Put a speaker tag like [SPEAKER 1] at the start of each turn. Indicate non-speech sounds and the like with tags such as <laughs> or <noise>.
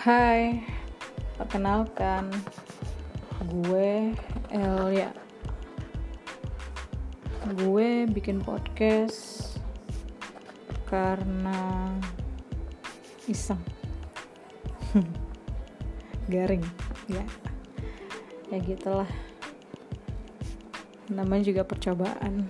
[SPEAKER 1] Hai, perkenalkan gue Elia. Gue bikin podcast karena iseng, <laughs> garing, ya, ya gitulah. Namanya juga percobaan.